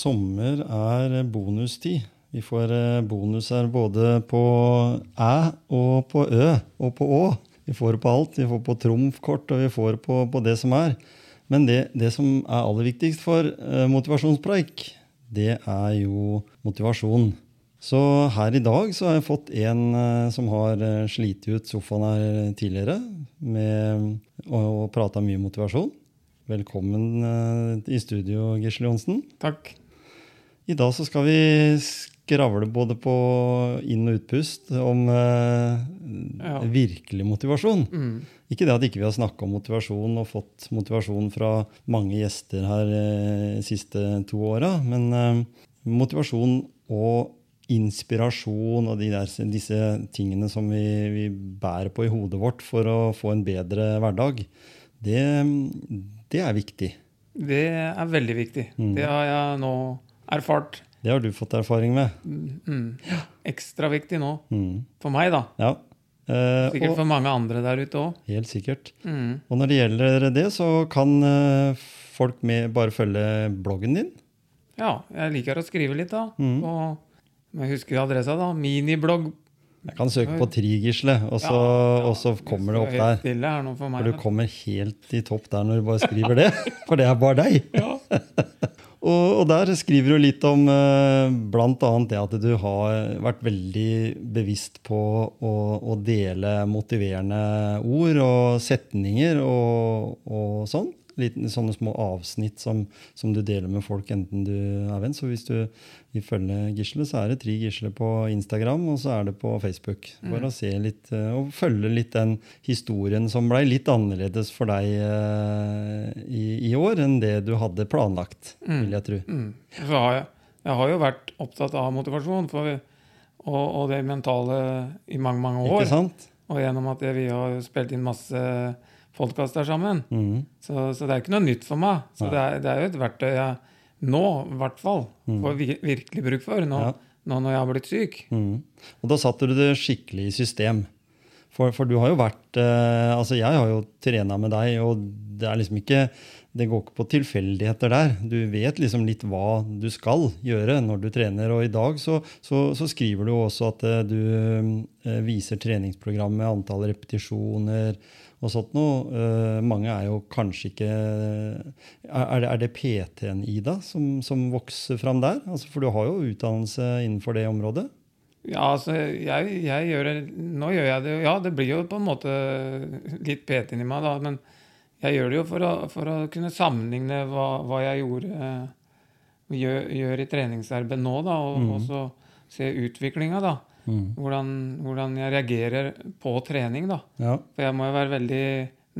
Sommer er bonustid. Vi får eh, bonuser både på æ og på ø og på å. Vi får på alt. Vi får på trumfkort, og vi får på, på det som er. Men det, det som er aller viktigst for eh, motivasjonspreik, det er jo motivasjon. Så her i dag så har jeg fått en eh, som har slitt ut sofaen her tidligere med å, prate mye motivasjon. Velkommen i studio, Gisle Johnsen. Takk. I dag så skal vi skravle både på inn- og utpust om eh, Ja. virkelig motivasjon. Mm. Ikke det at ikke vi har snakka om motivasjon og fått motivasjon fra mange gjester her eh, de siste to åra, men eh, motivasjon og inspirasjon og de der, disse tingene som vi, vi bærer på i hodet vårt for å få en bedre hverdag, det, det er viktig. Det er veldig viktig. Mm. Det har jeg nå erfart. Det har du fått erfaring med. Mm. Ekstra viktig nå. Mm. For meg, da. Ja. Eh, Sikkert og, for mange andre der ute òg. helt sikkert. Mm. Og når det gjelder det, så kan eh, folk med bare følge bloggen din. Ja, jeg liker å skrive litt, da. Mm. Og jeg husker adressa, da. Miniblogg. Jeg kan søke på Trigisle, og så, og så kommer det opp der. Meg. For du kommer helt i topp der når du bare skriver det. For det er bare deg. Ja. Og, og der skriver du litt om eh, bl.a. det at du har vært veldig bevisst på å, å dele motiverende ord og setninger og, og sånn. Liten, sånne små avsnitt som, som du deler med folk, enten du er venn. Så hvis du vil følge Gisle, så er det Tri Gisle på Instagram, og så er det på Facebook. For å se litt, eh, og følge litt den historien som blei litt annerledes for deg eh, i, i år enn det du hadde planlagt, vil jeg tro. Mm. Så har jeg, jeg har jo vært opptatt av motivasjon for, og, og det mentale i mange, mange år. Ikke sant? Og gjennom at vi har spilt inn masse podkaster sammen. Mm. Så, så det er ikke noe nytt for meg. Så det er, det er jo et verktøy jeg nå, i hvert fall, får virkelig bruk for. Nå, Mm. Ja. nå når jeg har blitt syk. Mm. Og da satte du det skikkelig i system. For, for du har jo vært eh, Altså, jeg har jo trena med deg, og det er liksom ikke Det går ikke på tilfeldigheter der. Du vet liksom litt hva du skal gjøre når du trener. Og i dag så, så, så skriver du også at eh, du eh, viser treningsprogrammet, antall repetisjoner og sånt noe. Eh, mange er jo kanskje ikke Er, er det, det PT-en Ida som, som vokser fram der? Altså, for du har jo utdannelse innenfor det området. Ja, altså, jeg, jeg gjør det Nå gjør jeg det jo Ja, det blir jo på en måte litt PT inni meg, da. Men jeg gjør det jo for å, for å kunne sammenligne hva, hva jeg gjorde gjør, gjør i treningsarbeid nå, da, og Mhm. også se utviklinga, da. Hvordan, hvordan jeg reagerer på trening, da. Ja. For jeg må jo være veldig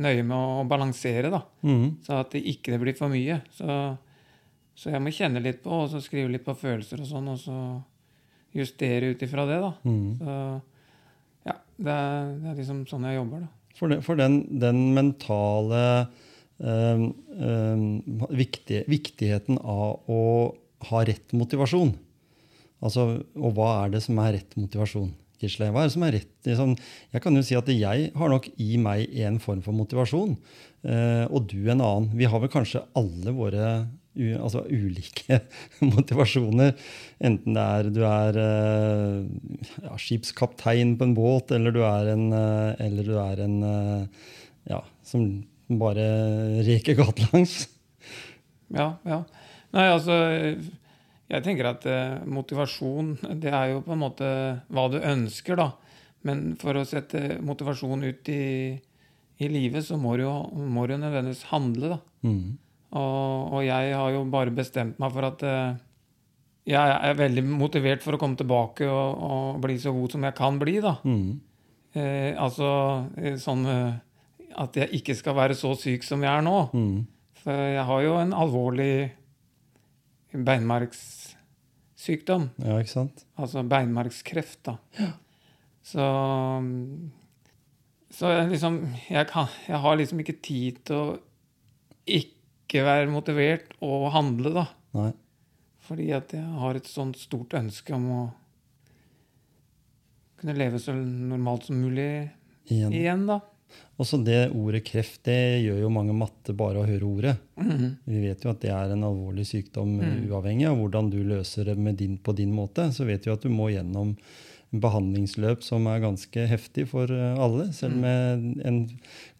nøye med å balansere, da. Mm. Så at det ikke blir for mye. Så, så jeg må kjenne litt på, og så skrive litt på følelser og sånn, og så justere ut ifra det, da. Mm. Så ja, det er, det er liksom sånn jeg jobber, da. For, det, for den, den mentale eh, eh, viktig, viktigheten av å ha rett motivasjon. Altså, og hva er det som er rett motivasjon? Kisle? Hva er det som er rett liksom, Jeg kan jo si at jeg har nok i meg en form for motivasjon, eh, og du en annen. Vi har vel kanskje alle våre altså ulike motivasjoner. Enten det er du er eh, ja, skipskaptein på en båt, eller du er en, eh, eller du er en ja, som bare reker gatelangs. Ja, ja. Nei, altså Jeg tenker at eh, motivasjon, det er jo på en måte hva du ønsker, da. Men for å sette motivasjon ut i, i livet, så må du jo må du jo nødvendigvis handle, da. Mm. Og, og jeg har jo bare bestemt meg for at eh, jeg er veldig motivert for å komme tilbake og, og bli så god som jeg kan bli, da. Mm. Eh, altså eh, sånn at jeg ikke skal være så syk som jeg er nå. Mm. For jeg har jo en alvorlig beinmargssykdom. Ja, ikke sant? Altså beinmargskreft, da. Så Så jeg liksom jeg, kan, jeg har liksom ikke tid til å ikke være motivert og handle, da. Nei. Fordi at jeg har et sånt stort ønske om å kunne leve så normalt som mulig Igjen. igjen, da. Også det ordet kreft, det gjør jo mange matte bare å høre ordet. Mm. Vi vet jo at det er en alvorlig sykdom Mm. uavhengig av hvordan du løser det med din, på din måte. Så vet vi at du må gjennom en behandlingsløp som er ganske heftig for eh, alle. Selv Mm. med en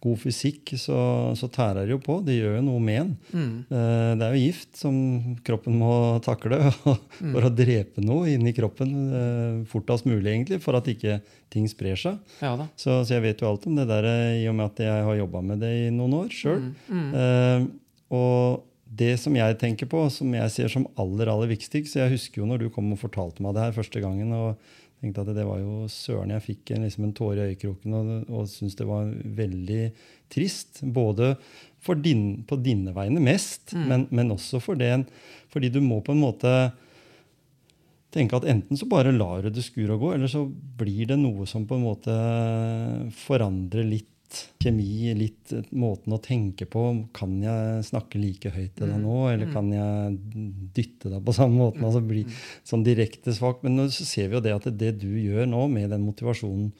god fysikk så, så tærer det jo på. Det gjør jo noe med en. Mm. Eh, Det er jo gift som kroppen må takle Mm. for å drepe noe inni kroppen eh, fortest mulig, egentlig, for at ikke ting sprer seg. Ja. Så, så jeg vet jo alt om det der i og med at jeg har jobba med det i noen år sjøl. Mm. Og det som jeg tenker på, som jeg ser som aller aller viktigst Jeg husker jo når du kom og fortalte meg det her første gangen. og tenkte at det var jo søren jeg fikk en, liksom en tåre i øyekroken og, og syntes det var veldig trist. Både for din, på dine vegne mest, men, men også for den, fordi du må på en måte tenke at enten så bare lar du det skure og gå, eller så blir det noe som på en måte forandrer litt kjemi, litt eh, måten å tenke på. Kan jeg snakke like høyt til deg nå, eller kan jeg dytte deg på samme måten? altså bli sånn direkte svak. Men nå så ser vi jo det at det du gjør nå med den motivasjonen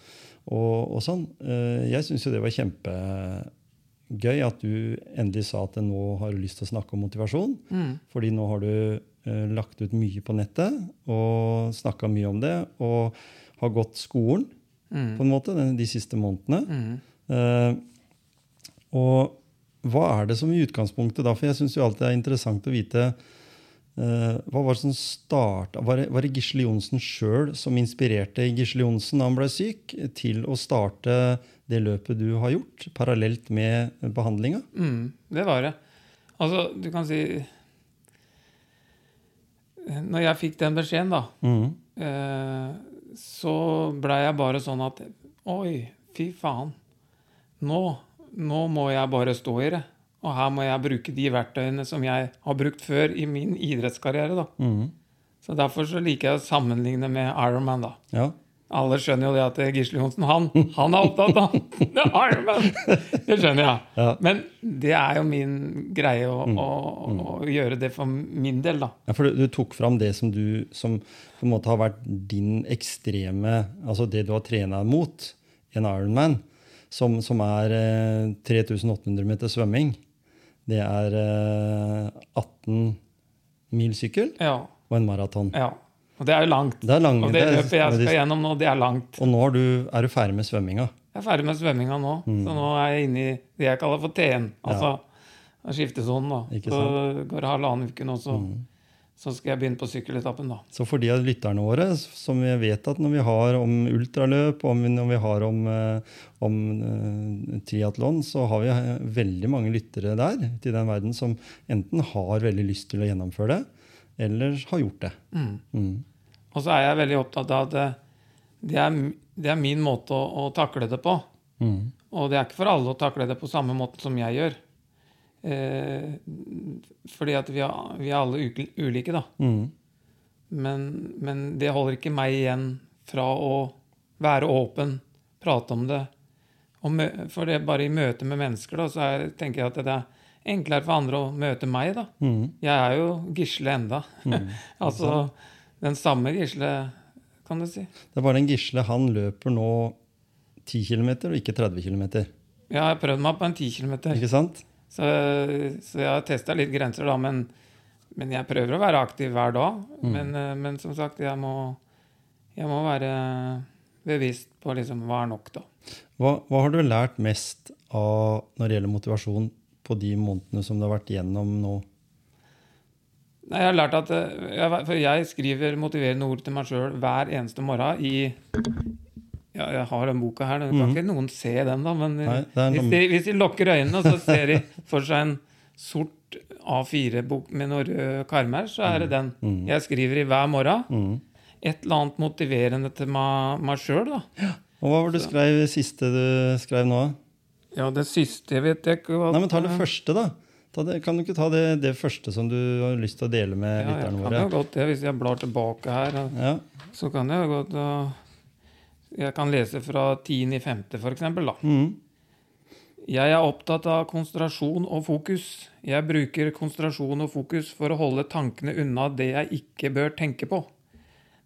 og, og sånn eh, Jeg syns jo det var kjempegøy at du endelig sa at nå har du lyst til å snakke om motivasjon. Mm. Fordi nå har du eh, lagt ut mye på nettet og snakka mye om det. Og har gått skolen Mm. på en måte de, de siste månedene. Mm. Eh, og hva er det som i utgangspunktet da? For jeg syns alltid det er interessant å vite eh, hva var det som starta Var var det Gisle Johnsen sjøl som inspirerte Gisle Johnsen da han ble syk, til å starte det løpet du har gjort, parallelt med behandlinga? Mm, det var det. Altså, du kan si Når jeg fikk den beskjeden, da, mm. eh, så blei jeg bare sånn at Oi, fy faen. Nå, nå må jeg bare stå i det. Og her må jeg bruke de verktøyene som jeg har brukt før i min idrettskarriere. da. Mm. Så derfor så liker jeg å sammenligne med Ironman. da. Ja. Alle skjønner jo det at Gisle Johnsen han, han er opptatt av det er Ironman! Det skjønner jeg. Ja. Men det er jo min greie å, å, å gjøre det for min del, da. Ja, for du, du tok fram det som du som på en måte har vært din ekstreme Altså det du har trena mot, en Ironman, som, som er eh, 3800 meter svømming. Det er eh, 18 mil sykkel Ja, og en maraton. ja. Og det er jo langt. Det er langt. Og det løpet jeg skal gjennom nå, det er langt. Og nå er du, er du ferdig med svømminga. Jeg er ferdig med svømminga nå, Mm. så nå er jeg inne i det jeg kaller for T1. Altså skiftesonen, da. Så? Mm. går det halvannen uke nå, så, så skal jeg begynne på sykkeletappen, da. Så for de av lytterne våre som vi vet at når vi har om ultraløp, om, når vi har om, eh, om eh, triatlon, så har vi eh, veldig mange lyttere der til den verden som enten har veldig lyst til å gjennomføre det, eller har gjort det. Mm. Mm. Og så er jeg veldig opptatt av at det, det, er, det er min måte å, å takle det på. Mm. Og det er ikke for alle å takle det på samme måte som jeg gjør. Eh, fordi at vi er, vi er alle ulike, da. Mm. Men, men det holder ikke meg igjen fra å være åpen, prate om det. For det er bare i møte med mennesker, da, så er, tenker jeg at det er enklere for andre å møte meg, da. Mm. Jeg er jo Gisle enda. altså den samme Gisle, kan du si. Det er bare en Gisle han løper nå 10 km og ikke 30 km. Jeg har prøvd meg på en 10 km, Ikke sant? Så, så jeg har testa litt grenser, da. Men, men jeg prøver å være aktiv hver dag. Men, eh, men som sagt, jeg må, jeg må være bevisst på liksom hva er nok, da. Hva, hva har du lært mest av når det gjelder motivasjon på de månedene som du har vært gjennom nå? Nei, jeg har lært at eh, jeg, For jeg skriver motiverende ord til meg sjøl hver eneste morgen i ja, Jeg har den boka her. Kan ikke noen se den, da? Men Nei, hvis, de, hvis de lukker øynene, så ser de for seg en sort A4-bok med noen røde karmer, så er det den. Jeg skriver i hver morgen. Mm. Et eller annet motiverende til meg, meg sjøl, da. Og hva var det du skrev siste du skrev nå? Ja, det siste jeg vet jeg ikke hva Nei, men Ta det første, da. ta det, kan du ikke ta det, det første som du har lyst til å dele med Ja, jeg kan jo godt det. Hvis jeg blar tilbake her, Ja. så kan jeg jo godt uh, Jeg kan lese fra 10.5., for eksempel. Mm. Jeg er opptatt av konsentrasjon og fokus. Jeg bruker konsentrasjon og fokus for å holde tankene unna det jeg ikke bør tenke på.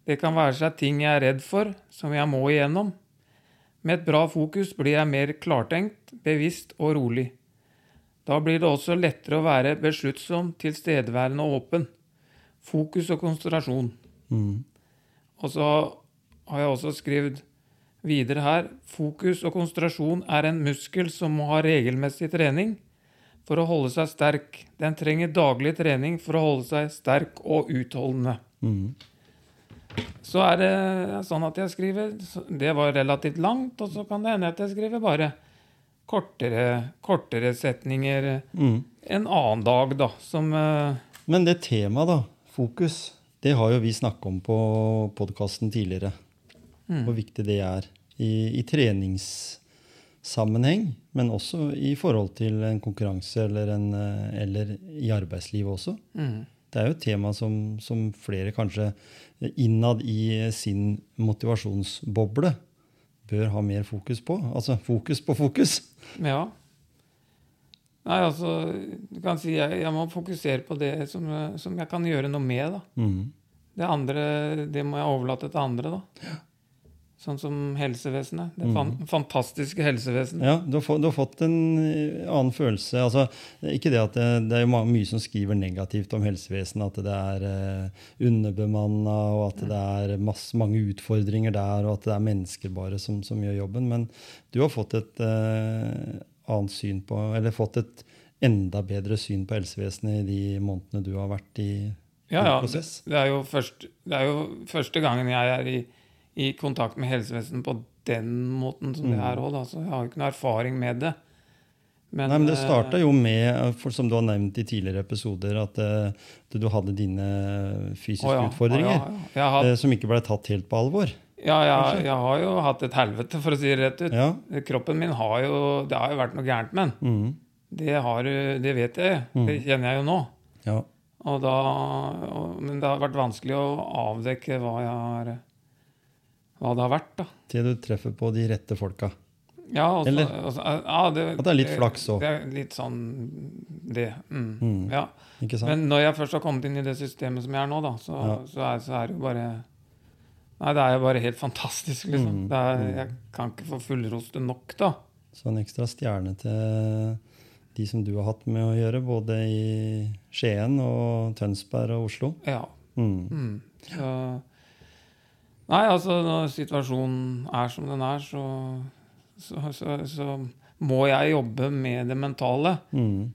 Det kan være seg ting jeg er redd for, som jeg må igjennom. Med et bra fokus blir jeg mer klartenkt, bevisst og rolig. Da blir det også lettere å være besluttsom, tilstedeværende og åpen. Fokus og konsentrasjon. Mm. Og så har jeg også skrevet videre her fokus og konsentrasjon er en muskel som må ha regelmessig trening for å holde seg sterk. Den trenger daglig trening for å holde seg sterk og utholdende. Mm. Så er det sånn at jeg skriver Det var relativt langt, og så kan det hende at jeg skriver bare kortere, kortere setninger Mm. en annen dag, da, som eh, Men det temaet, da, fokus, det har jo vi snakka om på podkasten tidligere. Mm. Hvor viktig det er i, i treningssammenheng, men også i forhold til en konkurranse eller, en, eh, eller i arbeidslivet også. mm, Det er jo et tema som, som flere kanskje innad i sin motivasjonsboble bør ha mer fokus på. Altså fokus på fokus. Ja. Nei, altså Du kan si jeg, jeg må fokusere på det som, som jeg kan gjøre noe med, da. Mm. Det andre det må jeg overlate til andre, da. Sånn som helsevesenet. Det fan fantastiske helsevesenet. Ja, du har, fått, du har fått en eh, annen følelse. Altså, ikke det at det, det er mye som skriver negativt om helsevesenet, at det er eh, underbemanna, og at det er masse, mange utfordringer der, og at det er mennesker bare som, som gjør jobben. Men du har fått et eh, annet syn på, eller fått et enda bedre syn på helsevesenet i de månedene du har vært i, Ja, ja. Det, det, er jo først, det er jo første gangen jeg er i, i kontakt med helsevesenet på den måten som det er òg. Så jeg har jo ikke noe erfaring med det. Men, Nei, men Det eh, starta jo med, for, som du har nevnt i tidligere episoder, at uh, du, hadde dine fysiske å ja, utfordringer. å ja, har, eh, som ikke ble tatt helt på alvor. ja, jeg, jeg har jo hatt et helvete, for å si det rett ut. Ja. Kroppen min har jo Det har jo vært noe gærent med den. Mm. Det, har, det vet jeg. Det kjenner jeg jo nå. ja. Og da, og, men det har vært vanskelig å avdekke hva, jeg har, hva det har vært. da. Til du treffer på de rette folka. Ja, og så- Eller også, ja, det, at det er litt flaks også. Det er litt sånn det. Mm. Mm. Ja. Men når jeg først har kommet inn i det systemet som jeg er nå, da, så, Ja. så, er, så er det jo bare Nei, det er jo bare helt fantastisk, liksom. Mm, Det er, jeg kan ikke få fullroste nok, da. Så en ekstra stjerne til de som du har hatt med å gjøre, både i Skien og Tønsberg og Oslo. Ja. Mm. Mm. Så Nei, altså, når situasjonen er som den er, så, så, så, så må jeg jobbe med det mentale. Mm.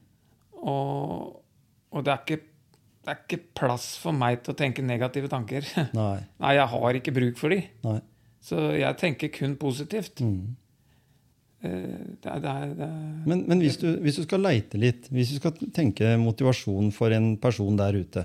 Og, og det, er ikke, det er ikke plass for meg til å tenke negative tanker. Nei. Nei, jeg har ikke bruk for de. Nei. Så jeg tenker kun positivt. Mm. Eh, Det er, det er, det er Men, men hvis, du, hvis du skal leite litt, hvis du skal tenke motivasjon for en person der ute,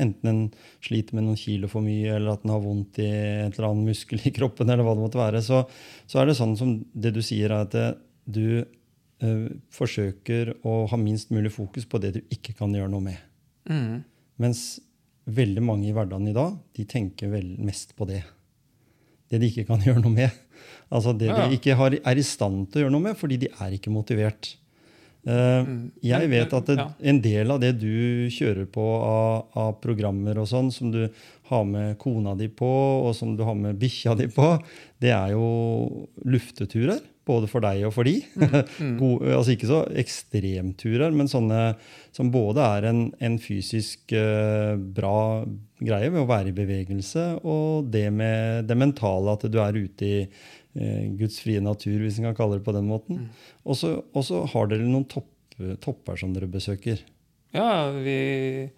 enten en sliter med noen kilo for mye, eller at den har vondt i et eller annet muskel i kroppen, eller hva det måtte være, så, så er det sånn som det du sier, er at du eh, forsøker å ha minst mulig fokus på det du ikke kan gjøre noe med. mm, Mens veldig mange i hverdagen i dag, de tenker vel mest på det. Det de ikke kan gjøre noe med. Altså det Ja, ja. de ikke har, er i stand til å gjøre noe med, fordi de er ikke motivert. Eh, Mm. Jeg vet at det, en del av det du kjører på av, av programmer og sånn, som du har med kona di på, og som du har med bikkja di på, det er jo lufteturer. Både for deg og for de. Mm. God, altså ikke så ekstremturer, men sånne som både er en, en fysisk uh, bra greie ved å være i bevegelse, og det med det mentale, at du er ute i eh, Guds frie natur, hvis en kan kalle det på den måten. Og så og så har dere noen topp, topper som dere besøker. Ja, vi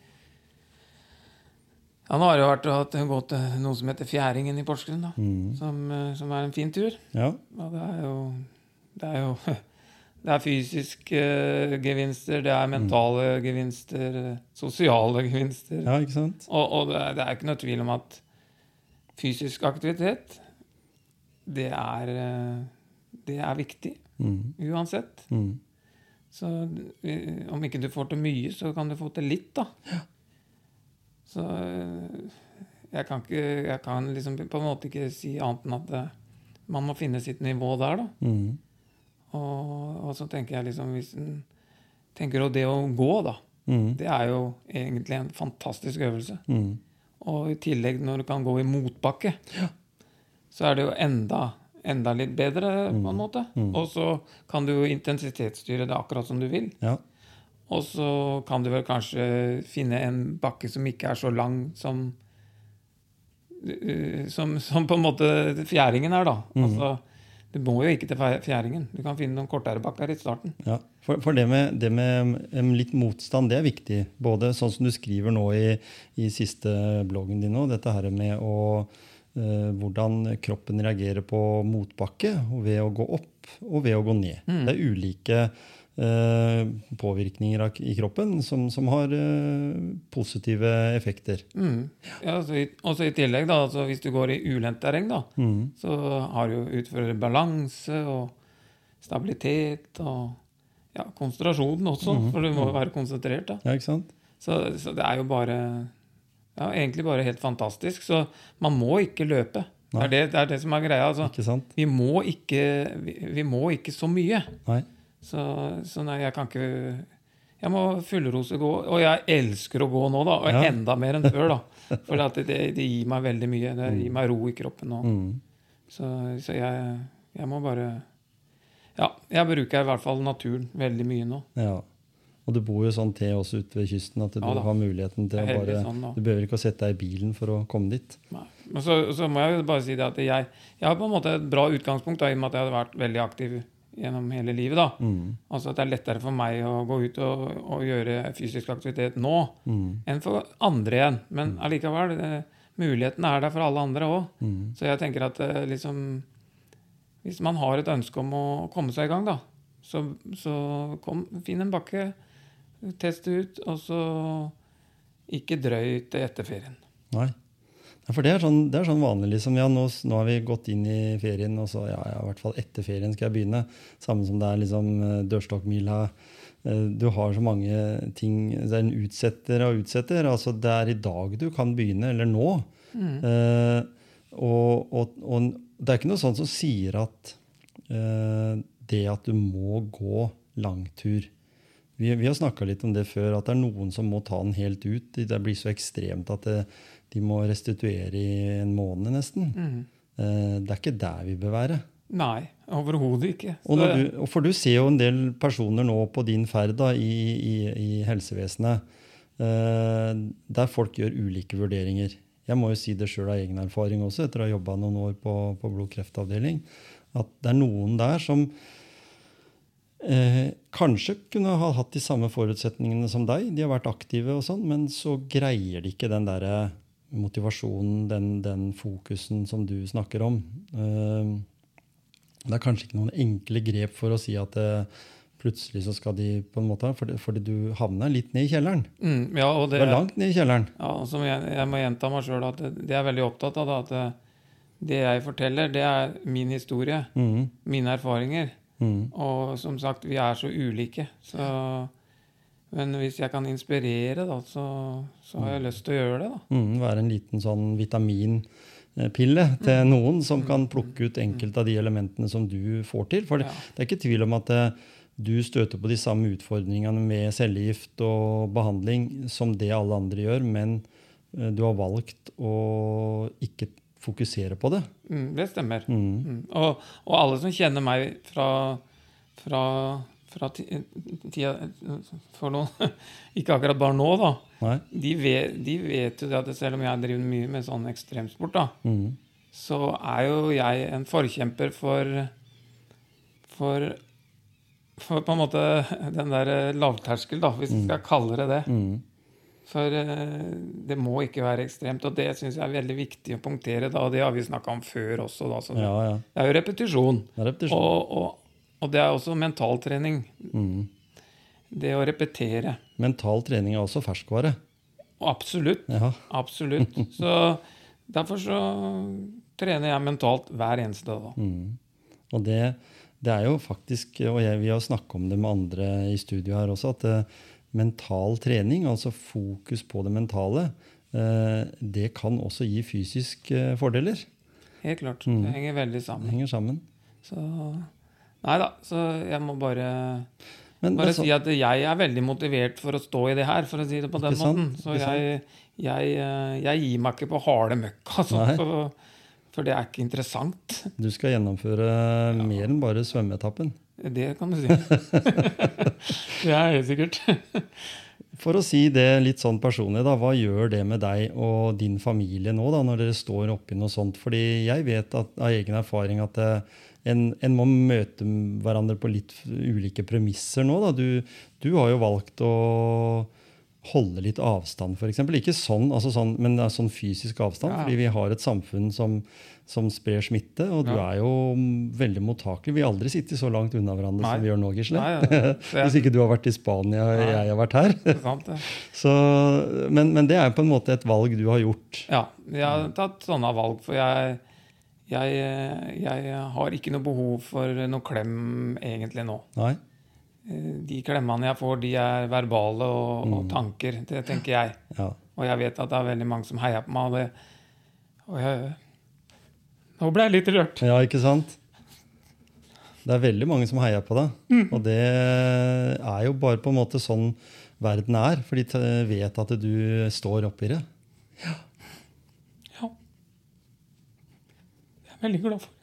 Ja, nå har det jo vært at det gått noe som heter Fjæringen i Porsgrunn, da. Mm. Som, eh, som er en fin tur. Ja. Og det er jo Det er jo Det er fysiske eh, gevinster, det er mentale gevinster, eh, sosiale gevinster. ja, ikke sant? Og, og det, er, det er ikke noe tvil om at fysisk aktivitet, det er, eh, det er viktig Mm. uansett. Mm. Så eh, om ikke du får til mye, så kan du få til litt, da. Så eh, jeg kan, ikke, jeg kan liksom på en måte ikke si annet enn at man må finne sitt nivå der, da. Mm. Og, og så tenker jeg liksom Hvis en tenker at det å gå, da, Mm. det er jo egentlig en fantastisk øvelse. Mm. Og i tillegg når du kan gå i motbakke, så er det jo enda, enda litt bedre, på en måte. Og så kan du jo intensitetsstyre det akkurat som du vil. Ja. Og så kan du vel kanskje finne en bakke som ikke er så lang som eh, som, som på en måte fjæringen er, da. Altså, du må jo ikke til fjæringen. Du kan finne noen kortere bakker i starten. Ja, for, for det, med, det med litt motstand, det er viktig. Både sånn som du skriver nå i, i siste bloggen din nå, dette her med å hvordan kroppen reagerer på motbakke og ved å gå opp og ved å gå ned. Det er ulike uh, påvirkninger i kroppen som, som har uh, positive effekter. Mm. Ja, så i, også i tillegg, da, altså hvis du går i ulendt terreng, da, Mm. så har du utfører balanse og stabilitet og ja, konsentrasjon også, for du må jo være konsentrert. da. Ja, ikke sant? Så, så det er jo bare ja, egentlig bare helt fantastisk. Så man må ikke løpe. Det er det, det er det som er greia. Altså. Vi, må ikke, vi, vi må ikke så mye. Nei. Så, så nei, jeg kan ikke Jeg må fullrose gå. Og jeg elsker å gå nå, da. Og Ja. enda mer enn før, da. For det, det gir meg veldig mye. Det gir meg ro i kroppen. nå. Mm. så, så jeg, jeg må bare Ja, jeg bruker i hvert fall naturen veldig mye nå. Ja. Og du bor jo sånn til også ute ved kysten at du Ja har muligheten til å bare sånn. Du behøver ikke å sette deg i bilen for å komme dit. Nei. Men så, så må jeg bare si det at jeg, jeg har på en måte et bra utgangspunkt, da, i og med at jeg har vært veldig aktiv gjennom hele livet. da. Mm. Altså at det er lettere for meg å gå ut og, og gjøre fysisk aktivitet nå Mm. enn for andre igjen. Men allikevel, eh, muligheten er der for alle andre òg. Mm. Så jeg tenker at eh, liksom Hvis man har et ønske om å komme seg i gang, da, så, så kom, finn en bakke, test det ut, og så ikke drøy til etter ferien. Nei. Ja, for det er, sånn, det er sånn vanlig. liksom, ja, nå, nå har vi gått inn i ferien, og så ja, ja, i hvert fall etter ferien skal jeg begynne. Samme som det er liksom eh, dørstokkmila. Eh, Du har så mange ting Det er en utsetter og utsetter. altså Det er i dag du kan begynne, eller nå. Eh, og, og, og det er ikke noe sånt som sier at eh, det at du må gå langtur vi, vi har snakka litt om det før, at det er noen som må ta den helt ut. Det blir så ekstremt at det, de må restituere i en måned, nesten. Eh, det er ikke der vi bør være. Nei, overhodet ikke. Og du, og for du ser jo en del personer nå på din ferd da, i, i, i helsevesenet eh, der folk gjør ulike vurderinger. Jeg må jo si det sjøl av egen erfaring også, etter å ha jobba noen år på, på blodkreftavdeling, at det er noen der som eh, kanskje kunne ha hatt de samme forutsetningene som deg. De har vært aktive, og sånn, men så greier de ikke den derre motivasjonen, den, den fokusen som du snakker om. Eh, det er kanskje ikke noen enkle grep for å si at eh, plutselig så skal de på en måte Fordi, fordi du havner litt ned i kjelleren. Mm, ja, og Du det, er langt ned i kjelleren. ja, som jeg, jeg må gjenta meg sjøl at det, jeg er veldig opptatt av. Da, at det, det jeg forteller, det er min historie. mm. Mine erfaringer. Mhm. Og som sagt, vi er så ulike. Så, men hvis jeg kan inspirere, da, så, så har jeg lyst til å gjøre det. da. Mm, være en liten sånn vitaminpille til noen som kan plukke ut enkelte av de elementene som du får til. For det, Ja. det er ikke tvil om at eh, du støter på de samme utfordringene med cellegift og behandling som det alle andre gjør, men eh, du har valgt å ikke fokusere på det. Mm, det stemmer. Mhm. Mm. Og, og alle som kjenner meg fra, fra, fra tida For noen Ikke akkurat bare nå, da. Nei? De vet, de vet jo det at selv om jeg driver mye med sånn ekstremsport, da, mm. så er jo jeg en forkjemper for For, for på en måte den der lavterskel, da, hvis vi skal kalle det det. Mhm. For eh, det må ikke være ekstremt, og det syns jeg er veldig viktig å punktere. da, Det har vi snakka om før også. da, så det, Ja, ja. det er jo repetisjon. Det er repetisjon. Og, og, og det er også mentaltrening. Mm. Det å repetere. Mental trening er også ferskvare. Absolutt. Ja. Absolutt. Så derfor så trener jeg mentalt hver eneste dag. Mm. Og det, det er jo faktisk, og jeg, vi har snakket om det med andre i studio her også, at eh, mental trening, altså fokus på det mentale, eh, det kan også gi fysiske eh, fordeler. Helt klart. Mm. Det henger veldig Det sammen. henger sammen. Så Nei da, så jeg må bare Men, Bare så- si at jeg er veldig motivert for å stå i det her, for å si det på den måten. Så jeg, jeg, eh, jeg gir meg ikke på harde møkk, altså. For, for det er ikke interessant. du skal gjennomføre mer enn bare svømmeetappen. Det kan du si. det er helt sikkert. For å si det litt sånn personlig, da, hva gjør det med deg og din familie nå da, når dere står oppi noe sånt? Fordi jeg vet at, av egen erfaring at eh, en, en må møte hverandre på litt ulike premisser nå. Da. Du, du har jo valgt å holde litt avstand, f.eks. Ikke sånn, altså sånn, men det sånn fysisk avstand, Ja. fordi vi har et samfunn som, som sprer smitte, og du Ja. er jo veldig mottakelig. Vi har aldri sittet så langt unna hverandre Nei. som vi gjør nå, Gisle. Ja. Hvis ikke du har vært i Spania og jeg har vært her. det sant, det. Så, men, men det er på en måte et valg du har gjort. Ja, jeg har tatt sånne valg, for jeg, jeg, jeg har ikke noe behov for noe klem egentlig nå. Nei? De klemmene jeg får, de er verbale og, og tanker. Det tenker jeg. Ja. Og jeg vet at det er veldig mange som heier på meg. Og, det, og jeg, nå ble jeg litt rørt. ja, ikke sant? Det er veldig mange som heier på deg. Og det er jo bare på en måte sånn verden er, for de vet at du står oppi det. Ja. ja. Det er jeg veldig glad for.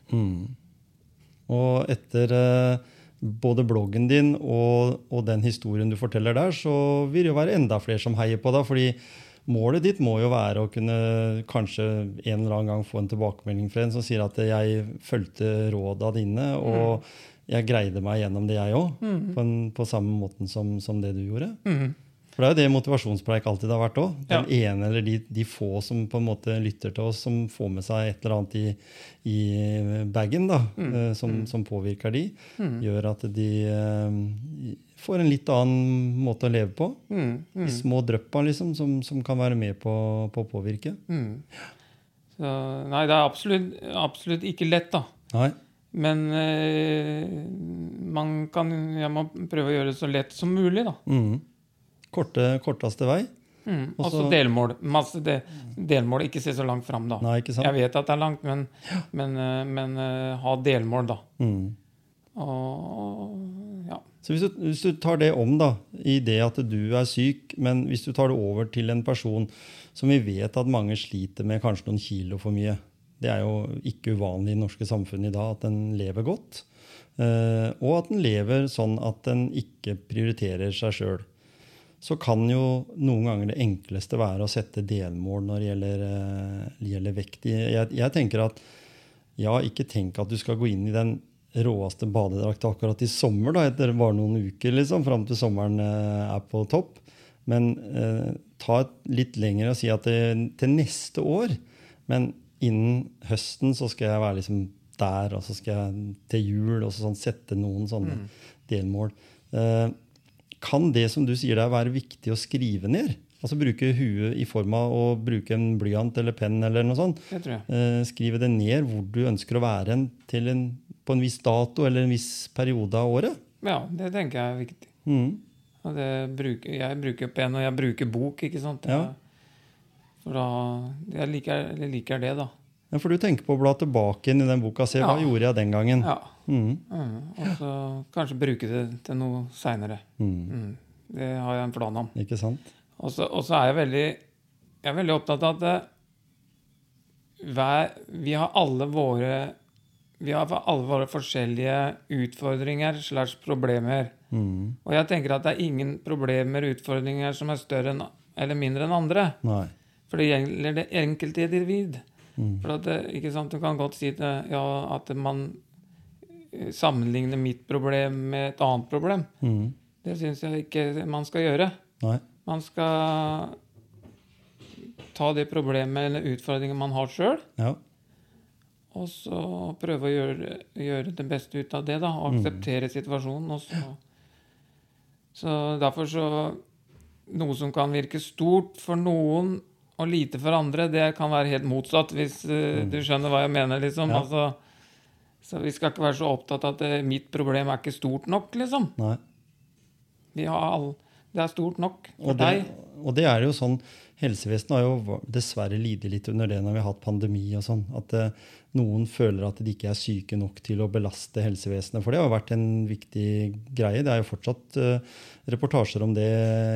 Og etter eh, både bloggen din og, og den historien du forteller der, så vil det jo være enda flere som heier på deg. fordi målet ditt må jo være å kunne kanskje en eller annen gang få en tilbakemelding fra en som sier at jeg fulgte råda dine, og jeg greide meg gjennom det, jeg òg. På, på samme måten som, som det du gjorde. Mm. For det er jo det motivasjonspreik alltid har vært òg. Den Ja. ene eller de, de få som på en måte lytter til oss, som får med seg et eller annet i, i bagen, da, Mm. eh, som, som påvirker de, gjør at de eh, får en litt annen måte å leve på. Mm, mm, De små dryppa liksom, som, som kan være med på, på å påvirke. mm. Så, nei, det er absolutt, absolutt ikke lett, da. Nei. Men eh, man kan Jeg må prøve å gjøre det så lett som mulig, da. Mm. Korte, korteste vei. Mm. Og så delmål. Masse de, delmål. Ikke se så langt fram, da. Nei, ikke sant? Jeg vet at det er langt, men, men, eh, men eh, ha delmål, da. Mm. Og ja. Så hvis du, hvis du tar det om, da, i det at du er syk, men hvis du tar det over til en person som vi vet at mange sliter med kanskje noen kilo for mye Det er jo ikke uvanlig i det norske samfunnet i dag at en lever godt. eh, og at en lever sånn at en ikke prioriterer seg sjøl. Så kan jo noen ganger det enkleste være å sette delmål når det gjelder, eh, gjelder vekt. Jeg, jeg tenker at ja, ikke tenk at du skal gå inn i den råeste badedrakt akkurat i sommer, da, etter bare noen uker, liksom, fram til sommeren eh, er på topp. Men eh, ta et litt lenger og si at det, til neste år Men innen høsten så skal jeg være liksom der, og så skal jeg til jul og så sånn, sette noen sånne delmål. Eh, kan det som du sier der, være viktig å skrive ned? Altså bruke huet i form av å bruke en blyant eller penn eller noe sånt. Det. Eh, skrive det ned hvor du ønsker å være en, til en, på en viss dato eller en viss periode av året. Ja, det tenker jeg er viktig. Mm. Og det bruker, jeg bruker penn, og jeg bruker bok, ikke sant. Ja. For da Jeg liker, jeg liker det, da. Ja, for du tenker på å bla tilbake inn i den boka. Se, hva gjorde jeg den gangen? Ja. Mm. Mm. Og så kanskje bruke det til noe seinere. Mm. Mm. Det har jeg en plan om. Ikke sant? Og så er jeg veldig Jeg er veldig opptatt av at hver, vi har alle våre vi har alle våre forskjellige utfordringer slash problemer. Mm. Og jeg tenker at det er ingen problemer utfordringer som er større enn, eller mindre enn andre. Nei. For det gjelder det enkelte individ. Mm. For at det, ikke sant, Du kan godt si det, ja, at man eh, sammenligner mitt problem med et annet problem. Mm. Det syns jeg ikke man skal gjøre. Nei. Man skal ta det problemet eller utfordringen man har sjøl, Ja. Og så prøve å gjøre, gjøre det beste ut av det. da, Og akseptere situasjonen. Og så, så derfor så Noe som kan virke stort for noen og lite for andre, det kan være helt motsatt, hvis eh, du skjønner hva jeg mener. liksom. Ja. Altså, Så vi skal ikke være så opptatt av at eh, mitt problem er ikke stort nok, liksom. Nei. Vi har all, det er stort nok for Og det, deg. Og det er jo sånn Helsevesenet har jo dessverre lidd litt under det når vi har hatt pandemi og sånn. At eh, noen føler at de ikke er syke nok til å belaste helsevesenet. For det har vært en viktig greie. Det er jo fortsatt eh, reportasjer om det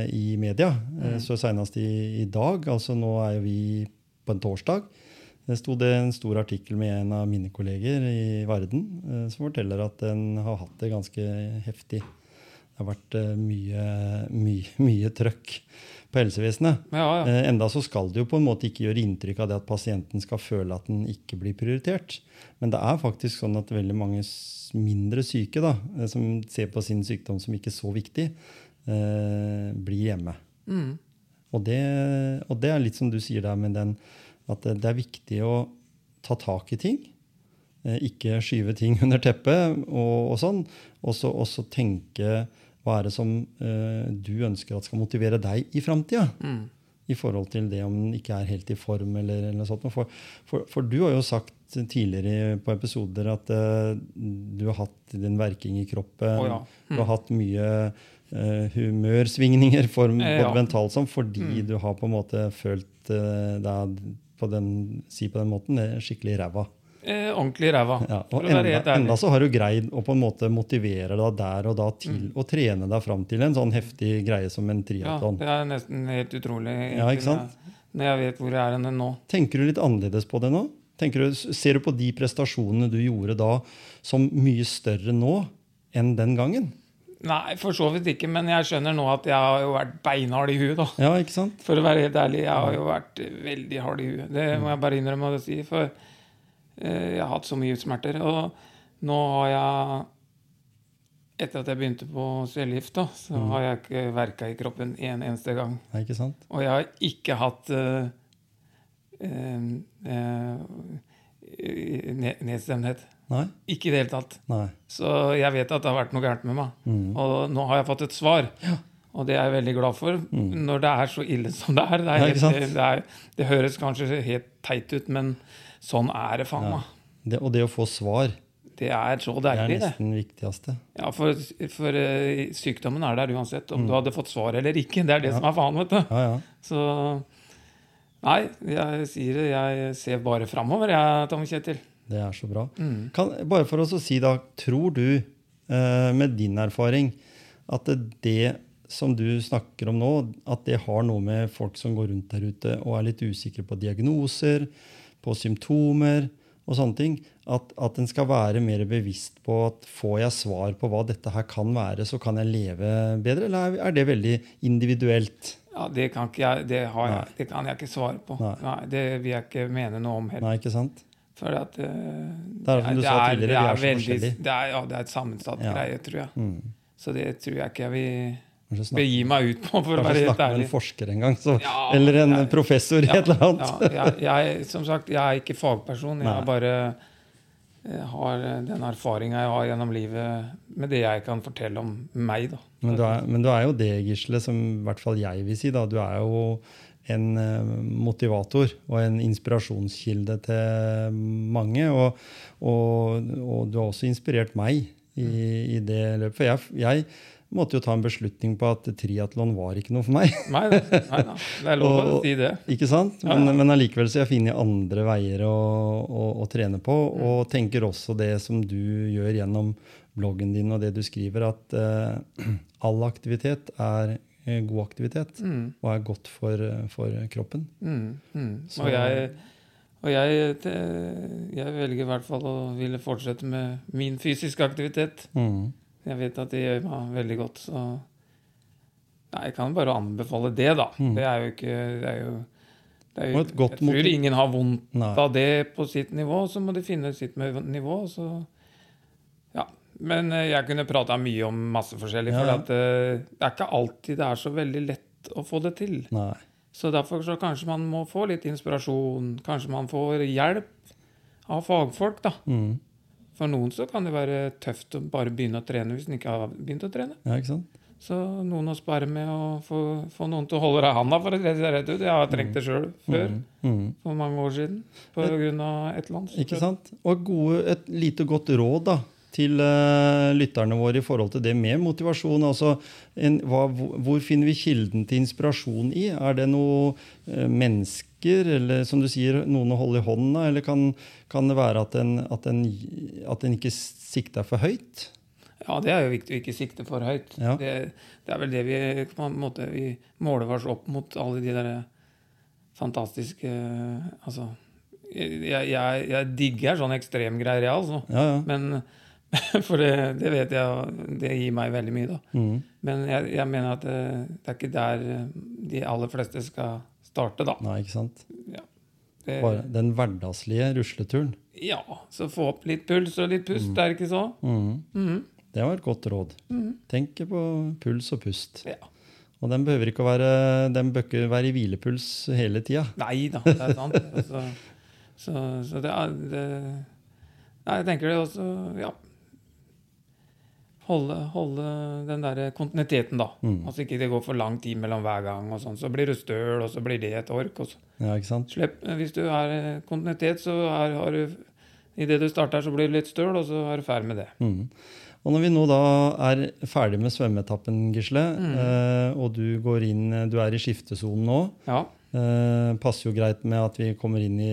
i media. Eh, så seinest i, i dag, altså nå er jo vi på en torsdag, det sto det en stor artikkel med en av mine kolleger i Verden eh, som forteller at den har hatt det ganske heftig. Det har vært eh, mye, mye, mye trøkk på helsevesenet. Ja, ja. Eh, enda så skal det jo på en måte ikke gjøre inntrykk av det at pasienten skal føle at den ikke blir prioritert. Men det er faktisk sånn at veldig mange mindre syke da, eh, som ser på sin sykdom som ikke så viktig, eh, blir hjemme. Mm. Og det, og det er litt som du sier der med den at det, er viktig å ta tak i ting. Eh, ikke skyve ting under teppet og, og sånn. Og så tenke hva er det som eh, du ønsker at skal motivere deg i framtida? Mm. I forhold til det om den ikke er helt i form. eller, eller sånt. For, for, for du har jo sagt tidligere på episoder at eh, du har hatt din verking i kroppen. Oh, ja. Du har hatt mye eh, humørsvingninger for, Eh, ja. mentalt som fordi du har på en måte følt eh, deg på den, si på den måten, eh, skikkelig ræva. Eh, ordentlig ræva. Ja, og enda, enda så har du greid å på en måte motivere deg der og da til Mm. å trene deg fram til en sånn heftig greie som en Ja, det er nesten helt utrolig. Ja, ikke sant? Når jeg, når jeg vet hvor jeg er enn nå. Tenker du litt annerledes på det nå? Du, ser du på de prestasjonene du gjorde da, som mye større nå enn den gangen? Nei, for så vidt ikke, men jeg skjønner nå at jeg har jo vært beinhard i huet, da. Ja, ikke sant? For å være helt ærlig, jeg har jo vært veldig hard i huet. Det må jeg bare innrømme å si. For jeg har hatt så mye smerter. Og nå har jeg Etter at jeg begynte på cellegift, da, så har jeg ikke verka i kroppen en eneste gang. Nei, ikke sant? Og jeg har ikke hatt uh, uh, eh, nedstemthet. Nei? Ikke i det hele tatt. Nei. Så jeg vet at det har vært noe gærent med meg. Mm. Og nå har jeg fått et svar. Og det er jeg veldig glad for, når det er så ille som det er. Det, er helt, Ja, det, er, det høres kanskje helt teit ut, men sånn er det faen Ja. meg. Det, og det å få svar, Det er så det er nesten det viktigste. Ja, for, for eh, sykdommen er der uansett, om du hadde fått svar eller ikke. Det er det som er faen, vet du. Ja, ja. Så Nei, jeg sier det. Jeg ser bare framover, jeg, Tom Kjetil. Det er så bra. Mm. Kan, bare for oss å si da, tror du, eh, med din erfaring, at det, det som du snakker om nå, at det har noe med folk som går rundt der ute og er litt usikre på diagnoser, på symptomer og sånne ting, at, at en skal være mer bevisst på at får jeg svar på hva dette her kan være, så kan jeg leve bedre? Eller er det veldig individuelt? Ja, det kan, ikke jeg, det, har jeg, det kan jeg ikke svare på. Nei. Nei, Det vil jeg ikke mene noe om heller. Nei, ikke sant? For at uh, Det er som du sa tidligere, vi er så forskjellige. det er, ja, det er et sammensatt Ja. greie, tror jeg. Mm. Så det tror jeg ikke jeg vil begi meg ut på, for å være helt ærlig. med en forsker en gang, så, Ja, eller en jeg- professor Ja, et eller annet. Ja, jeg, jeg, som sagt, jeg er ikke fagperson. Jeg Nei. bare jeg har den erfaringa jeg har gjennom livet med det jeg kan fortelle om meg. da. Men du, er, men du er jo det, Gisle, som i hvert fall jeg vil si. da. Du er jo en eh, motivator og en inspirasjonskilde til mange. Og, og, og du har også inspirert meg i, i det løpet. For jeg, jeg måtte jo ta en beslutning på at triatlon var ikke noe for meg. Nei, nei nei, Det er lov å si det. Ikke sant? Men, ja. men allikevel så jeg funnet andre veier å, å, å trene på. Og tenker også det som du gjør gjennom bloggen din og det du skriver, at uh, all aktivitet er eh, god aktivitet Mm, og er godt for, for kroppen. mm, mm. Og jeg, og jeg, jeg velger i hvert fall å ville fortsette med min fysiske aktivitet. Mm. Jeg vet at det gjør meg veldig godt, så Nei, jeg kan bare anbefale det, da. Mm. Det er jo ikke det er jo, det er jo, Jeg tror motiv- ingen har vondt Nei. av det på sitt nivå, så må de finne sitt nivå. Så ja. Men eh, jeg kunne prata mye om masse forskjellig, Ja, for ja. at, eh, det er ikke alltid det er så veldig lett å få det til. Nei. Så derfor så kanskje man må få litt inspirasjon. Kanskje man får hjelp av fagfolk, da. Mm. For noen så kan det være tøft å bare begynne å trene hvis en ikke har begynt å trene. Ja, ikke sant? Så noen å spare med og få, få noen til å holde deg i handa, for å si det rett ut. Jeg har trengt det sjøl før, Mm. for mange år siden, på grunn av et eller annet. Ikke sant? Og gode, et lite godt råd da, til uh, lytterne våre i forhold til det med motivasjon. Altså, en, hva, hvor, finner vi kilden til inspirasjon i? Er det noe eh, mennesker, eller som du sier, noen å holde i hånda? Eller kan, kan det være at en, at, en, at en ikke sikter for høyt? Ja, det er jo viktig å ikke sikte for høyt. Ja. Det, det er vel det vi på en måte vi måler oss opp mot alle de der fantastiske Altså jeg, jeg, jeg digger sånne ekstremgreier, jeg, altså. Ja, ja. Men For det, det vet jeg det gir meg veldig mye, da. Mm. Men jeg, jeg mener at det, det er ikke der de aller fleste skal starte, da. Nei, ikke sant? Det, Bare den hverdagslige rusleturen. ja, så få opp litt puls og litt pust, er det ikke så? Mm. Mm. Det var et godt råd. Tenk på puls og pust. Ja. Og den behøver ikke å være, den bør ikke være i hvilepuls hele tida. Nei da, det er sant. altså, så, så det er det, Nei, jeg tenker det også Ja. Holde, holde den der kontinuiteten, da. Mm. Altså ikke det går for lang tid mellom hver gang, og sånn. Så blir du støl, og så blir det et ork. Og så. Ja, ikke sant? Slipp, hvis du har eh, kontinuitet, så er, har du Idet du starter, så blir du litt støl, og så er du ferdig med det. Mm. Og når vi nå da er ferdig med svømmeetappen, Gisle, Mm. eh, og du går inn, du er i skiftesonen nå, Ja. eh, passer jo greit med at vi kommer inn i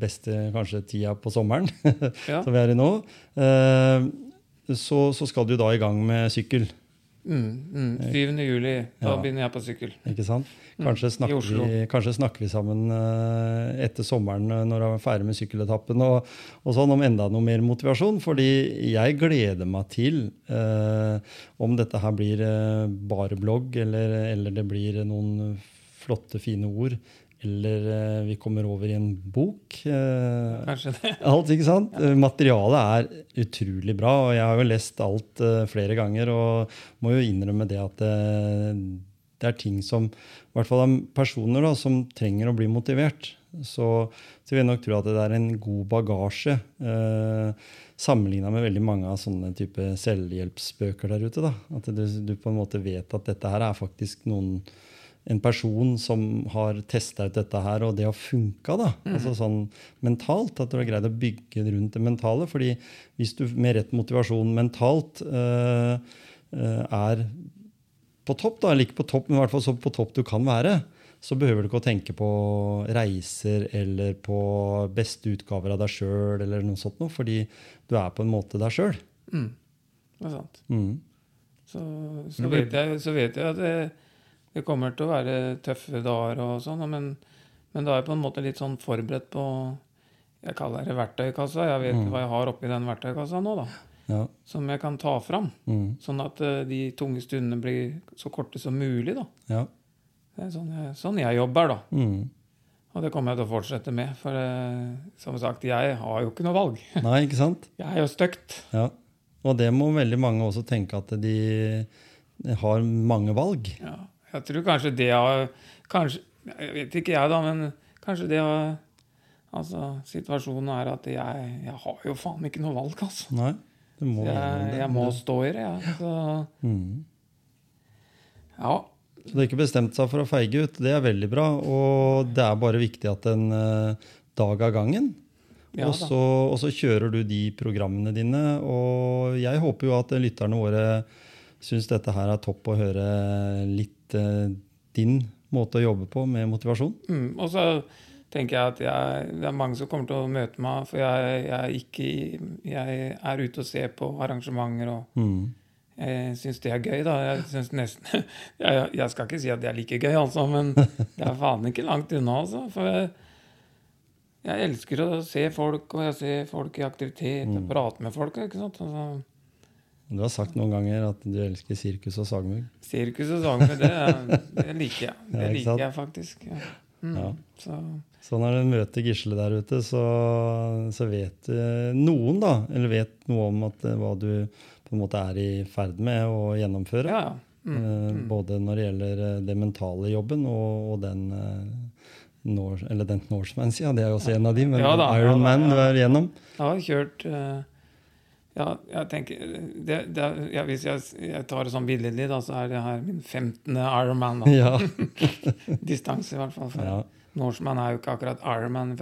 beste kanskje tida på sommeren, ja. som vi er i nå, eh, så, så skal du da i gang med sykkel, Mm, mm. 7. juli, da Ja. begynner jeg på sykkel. ikke sant? Kanskje Mm, snakker, mm, vi, kanskje snakker vi sammen eh, etter sommeren eh, når jeg er ferdig med sykkeletappen og, og sånn om enda noe mer motivasjon. Fordi jeg gleder meg til eh, om dette her blir eh, bare blogg, eller, eller det blir noen flotte, fine ord, eller eh, vi kommer over i en bok. eh, Kanskje det. Alt, ikke sant? Ja. Materialet er utrolig bra, og jeg har jo lest alt eh, flere ganger og må jo innrømme det at det, det er ting som I hvert fall er personer da, som trenger å bli motivert. Så, så vil jeg nok tro at det er en god bagasje eh, sammenligna med veldig mange av sånne type selvhjelpsbøker der ute. da. At du, du på en måte vet at dette her er faktisk noen en person som har testa ut dette her, og det har funka. da, altså sånn mentalt, At du har greid å bygge rundt det mentale. fordi hvis du med rett motivasjon mentalt øh, eh, er på topp, da, eller ikke på topp, men i hvert fall så på topp du kan være, så behøver du ikke å tenke på reiser eller på beste utgaver av deg sjøl, eller noe sånt noe, fordi du er på en måte deg sjøl. Mm. Det er sant. Mm. Så, så, vet jeg, så vet jeg at det, kommer til å være tøffe dager og sånn, men, men da er jeg på en måte litt sånn forberedt på Jeg kaller det verktøykassa. Jeg vet hva jeg har oppi den verktøykassa nå, da. Ja. Som jeg kan ta fram. Mm. Sånn at eh, de tunge stundene blir så korte som mulig, da. ja. Det er sånn jeg, sånn jeg jobber, da. Mm. Og det kommer jeg til å fortsette med. For eh, som sagt, jeg har jo ikke noe valg. Nei, ikke sant? Jeg er jo stygt. Ja. Og det må veldig mange også tenke at de har mange valg. Ja, jeg tror kanskje det har Kanskje Jeg vet ikke jeg, da, men kanskje det har Altså, situasjonen er at jeg, jeg har jo faen ikke noe valg, altså. Nei, det må Jeg, jeg må stå i det, jeg. Ja. Så Mm. ja. Så det er ikke bestemt seg for å feige ut. Det er veldig bra. Og det er bare viktig at en eh, dag av gangen. Ja og, så, og så kjører du de programmene dine. Og jeg håper jo at lytterne våre syns dette her er topp å høre litt eh, din måte å jobbe på med motivasjon. Mm. Og så tenker jeg at jeg, det er mange som kommer til å møte meg, for jeg, jeg, ikke, jeg er ute og ser på arrangementer og Mm. Jeg syns det er gøy, da. Jeg, synes nesten, jeg, jeg skal ikke si at det er like gøy, altså, men det er faen ikke langt unna, altså. For jeg, jeg elsker å se folk, og jeg ser folk i aktivitet og prate med folk. ikke sant? Altså, Du har sagt noen ganger at du elsker sirkus og sagmugg. sirkus og sagmugg, det, det liker jeg. Det Ja, liker jeg faktisk. Ja. Mm. Ja. Så, Så når du møter Gisle der ute, så, så vet eh, noen da, eller vet noe om at, eh, hva du på en måte er i ferd med å gjennomføre. ja. Mm. Eh, Både når det gjelder eh, det mentale jobben og, og den eh, Nor eller den Norseman, ja, det er jo også en av de, men Ja da, ja da, Ironman ja. du er igjennom. Jeg har kjørt eh, Ja, jeg tenker det, det, ja, Hvis jeg, jeg tar det sånn billedlig, da, så er det her min 15. Ironman. Ja. Distanse, i hvert fall. For ja. Norseman er jo ikke akkurat Ironman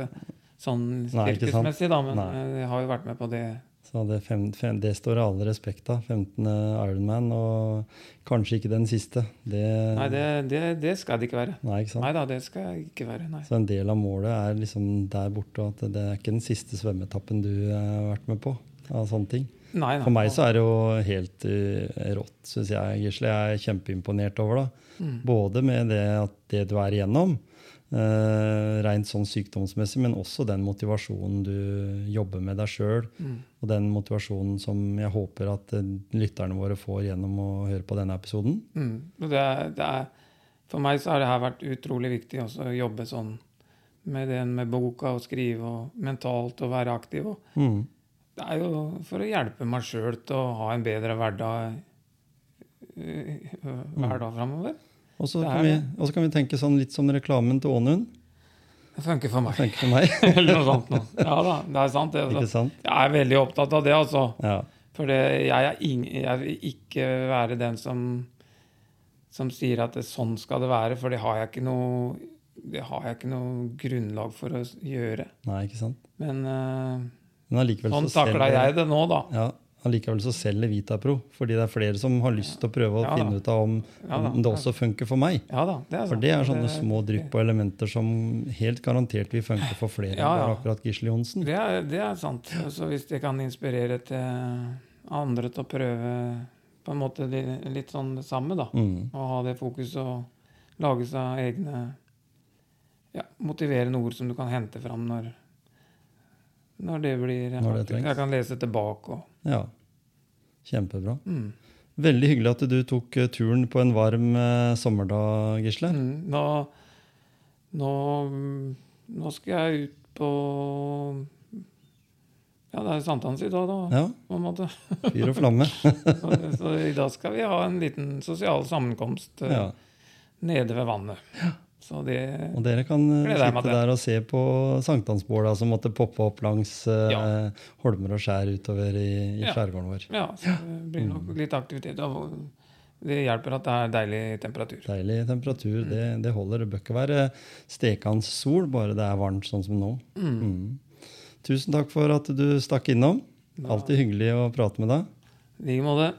sånn yrkesmessig, da, men Nei. eh, jeg har jo vært med på det. Så det, fem, fem, det står alle respekt av. 15. Ironman, og kanskje ikke den siste. Det, Nei, det, det, det skal det ikke være. Nei, ikke? Nei da, det skal ikke være. Nei. Så en del av målet er liksom der borte, at det er ikke den siste svømmeetappen du eh, har vært med på. Av sånne ting. Nei, nei. For meg så er det jo helt uh, rått, syns jeg, Gisle. Jeg er kjempeimponert over det. Mm. Både med det, at det du er igjennom, uh, rent sånn sykdomsmessig, men også den motivasjonen du jobber med deg sjøl. Mm. Og den motivasjonen som jeg håper at uh, lytterne våre får gjennom å høre på denne episoden. Mm. Det, det er, for meg så har det her vært utrolig viktig også å jobbe sånn med den med boka og skrive og mentalt og være aktiv. Og Mm. Det er jo for å hjelpe meg sjøl til å ha en bedre hverdag hverdag hver framover. Og så Det er kan, vi- det. kan vi tenke sånn litt som reklamen til Ånund. Det funker for meg. Funker for meg. Eller noe sånt noe. Ja da, det er sant. Det, Ikke altså. sant? Jeg er veldig opptatt av det, altså. Ja. For jeg, er jeg vil ikke være den som, som sier at det, sånn skal det være, for det har jeg ikke noe det har jeg ikke noe grunnlag for å gjøre. Nei, ikke sant? Men allikevel sånn så takla jeg det nå, da. Ja, allikevel så selger Vitapro, fordi det er flere som har lyst til å prøve å Ja finne ut av om, Ja om det også funker for meg. Ja da, det For det er sånne Det- små drypp og elementer som helt garantert vil funke for flere Ja, enn akkurat Gisle Johnsen. Det er, det er sant. Så hvis det kan inspirere til andre til å prøve på en måte litt sånn det samme, da. Mm. Og ha det fokuset og lage seg egne ja, motiverende ord som du kan hente fram når, når det blir Når det. Jeg kan lese tilbake og Ja, kjempebra. mm. Veldig hyggelig at du tok eh, turen på en varm eh, sommerdag, Gisle. Mm, nå, nå, nå skal jeg ut på Ja, det er sankthans i dag, da. Ja, På en måte. fyr og flamme. Så, så i dag skal vi ha en liten sosial sammenkomst eh, Ja. nede ved vannet. Så det Og dere kan eh, sitte der og se på sankthansbåla som måtte poppe opp langs eh, Ja. holmer og skjær utover i, i Ja. skjærgården vår. Ja, så det blir Mm. nok litt aktivitet. og Det hjelper at det er deilig temperatur. Deilig temperatur, Mm. det, det holder. Det bør ikke være stekende sol, bare det er varmt sånn som nå. Mm. Mm. Tusen takk for at du stakk innom. Alltid hyggelig å prate med deg. I like måte.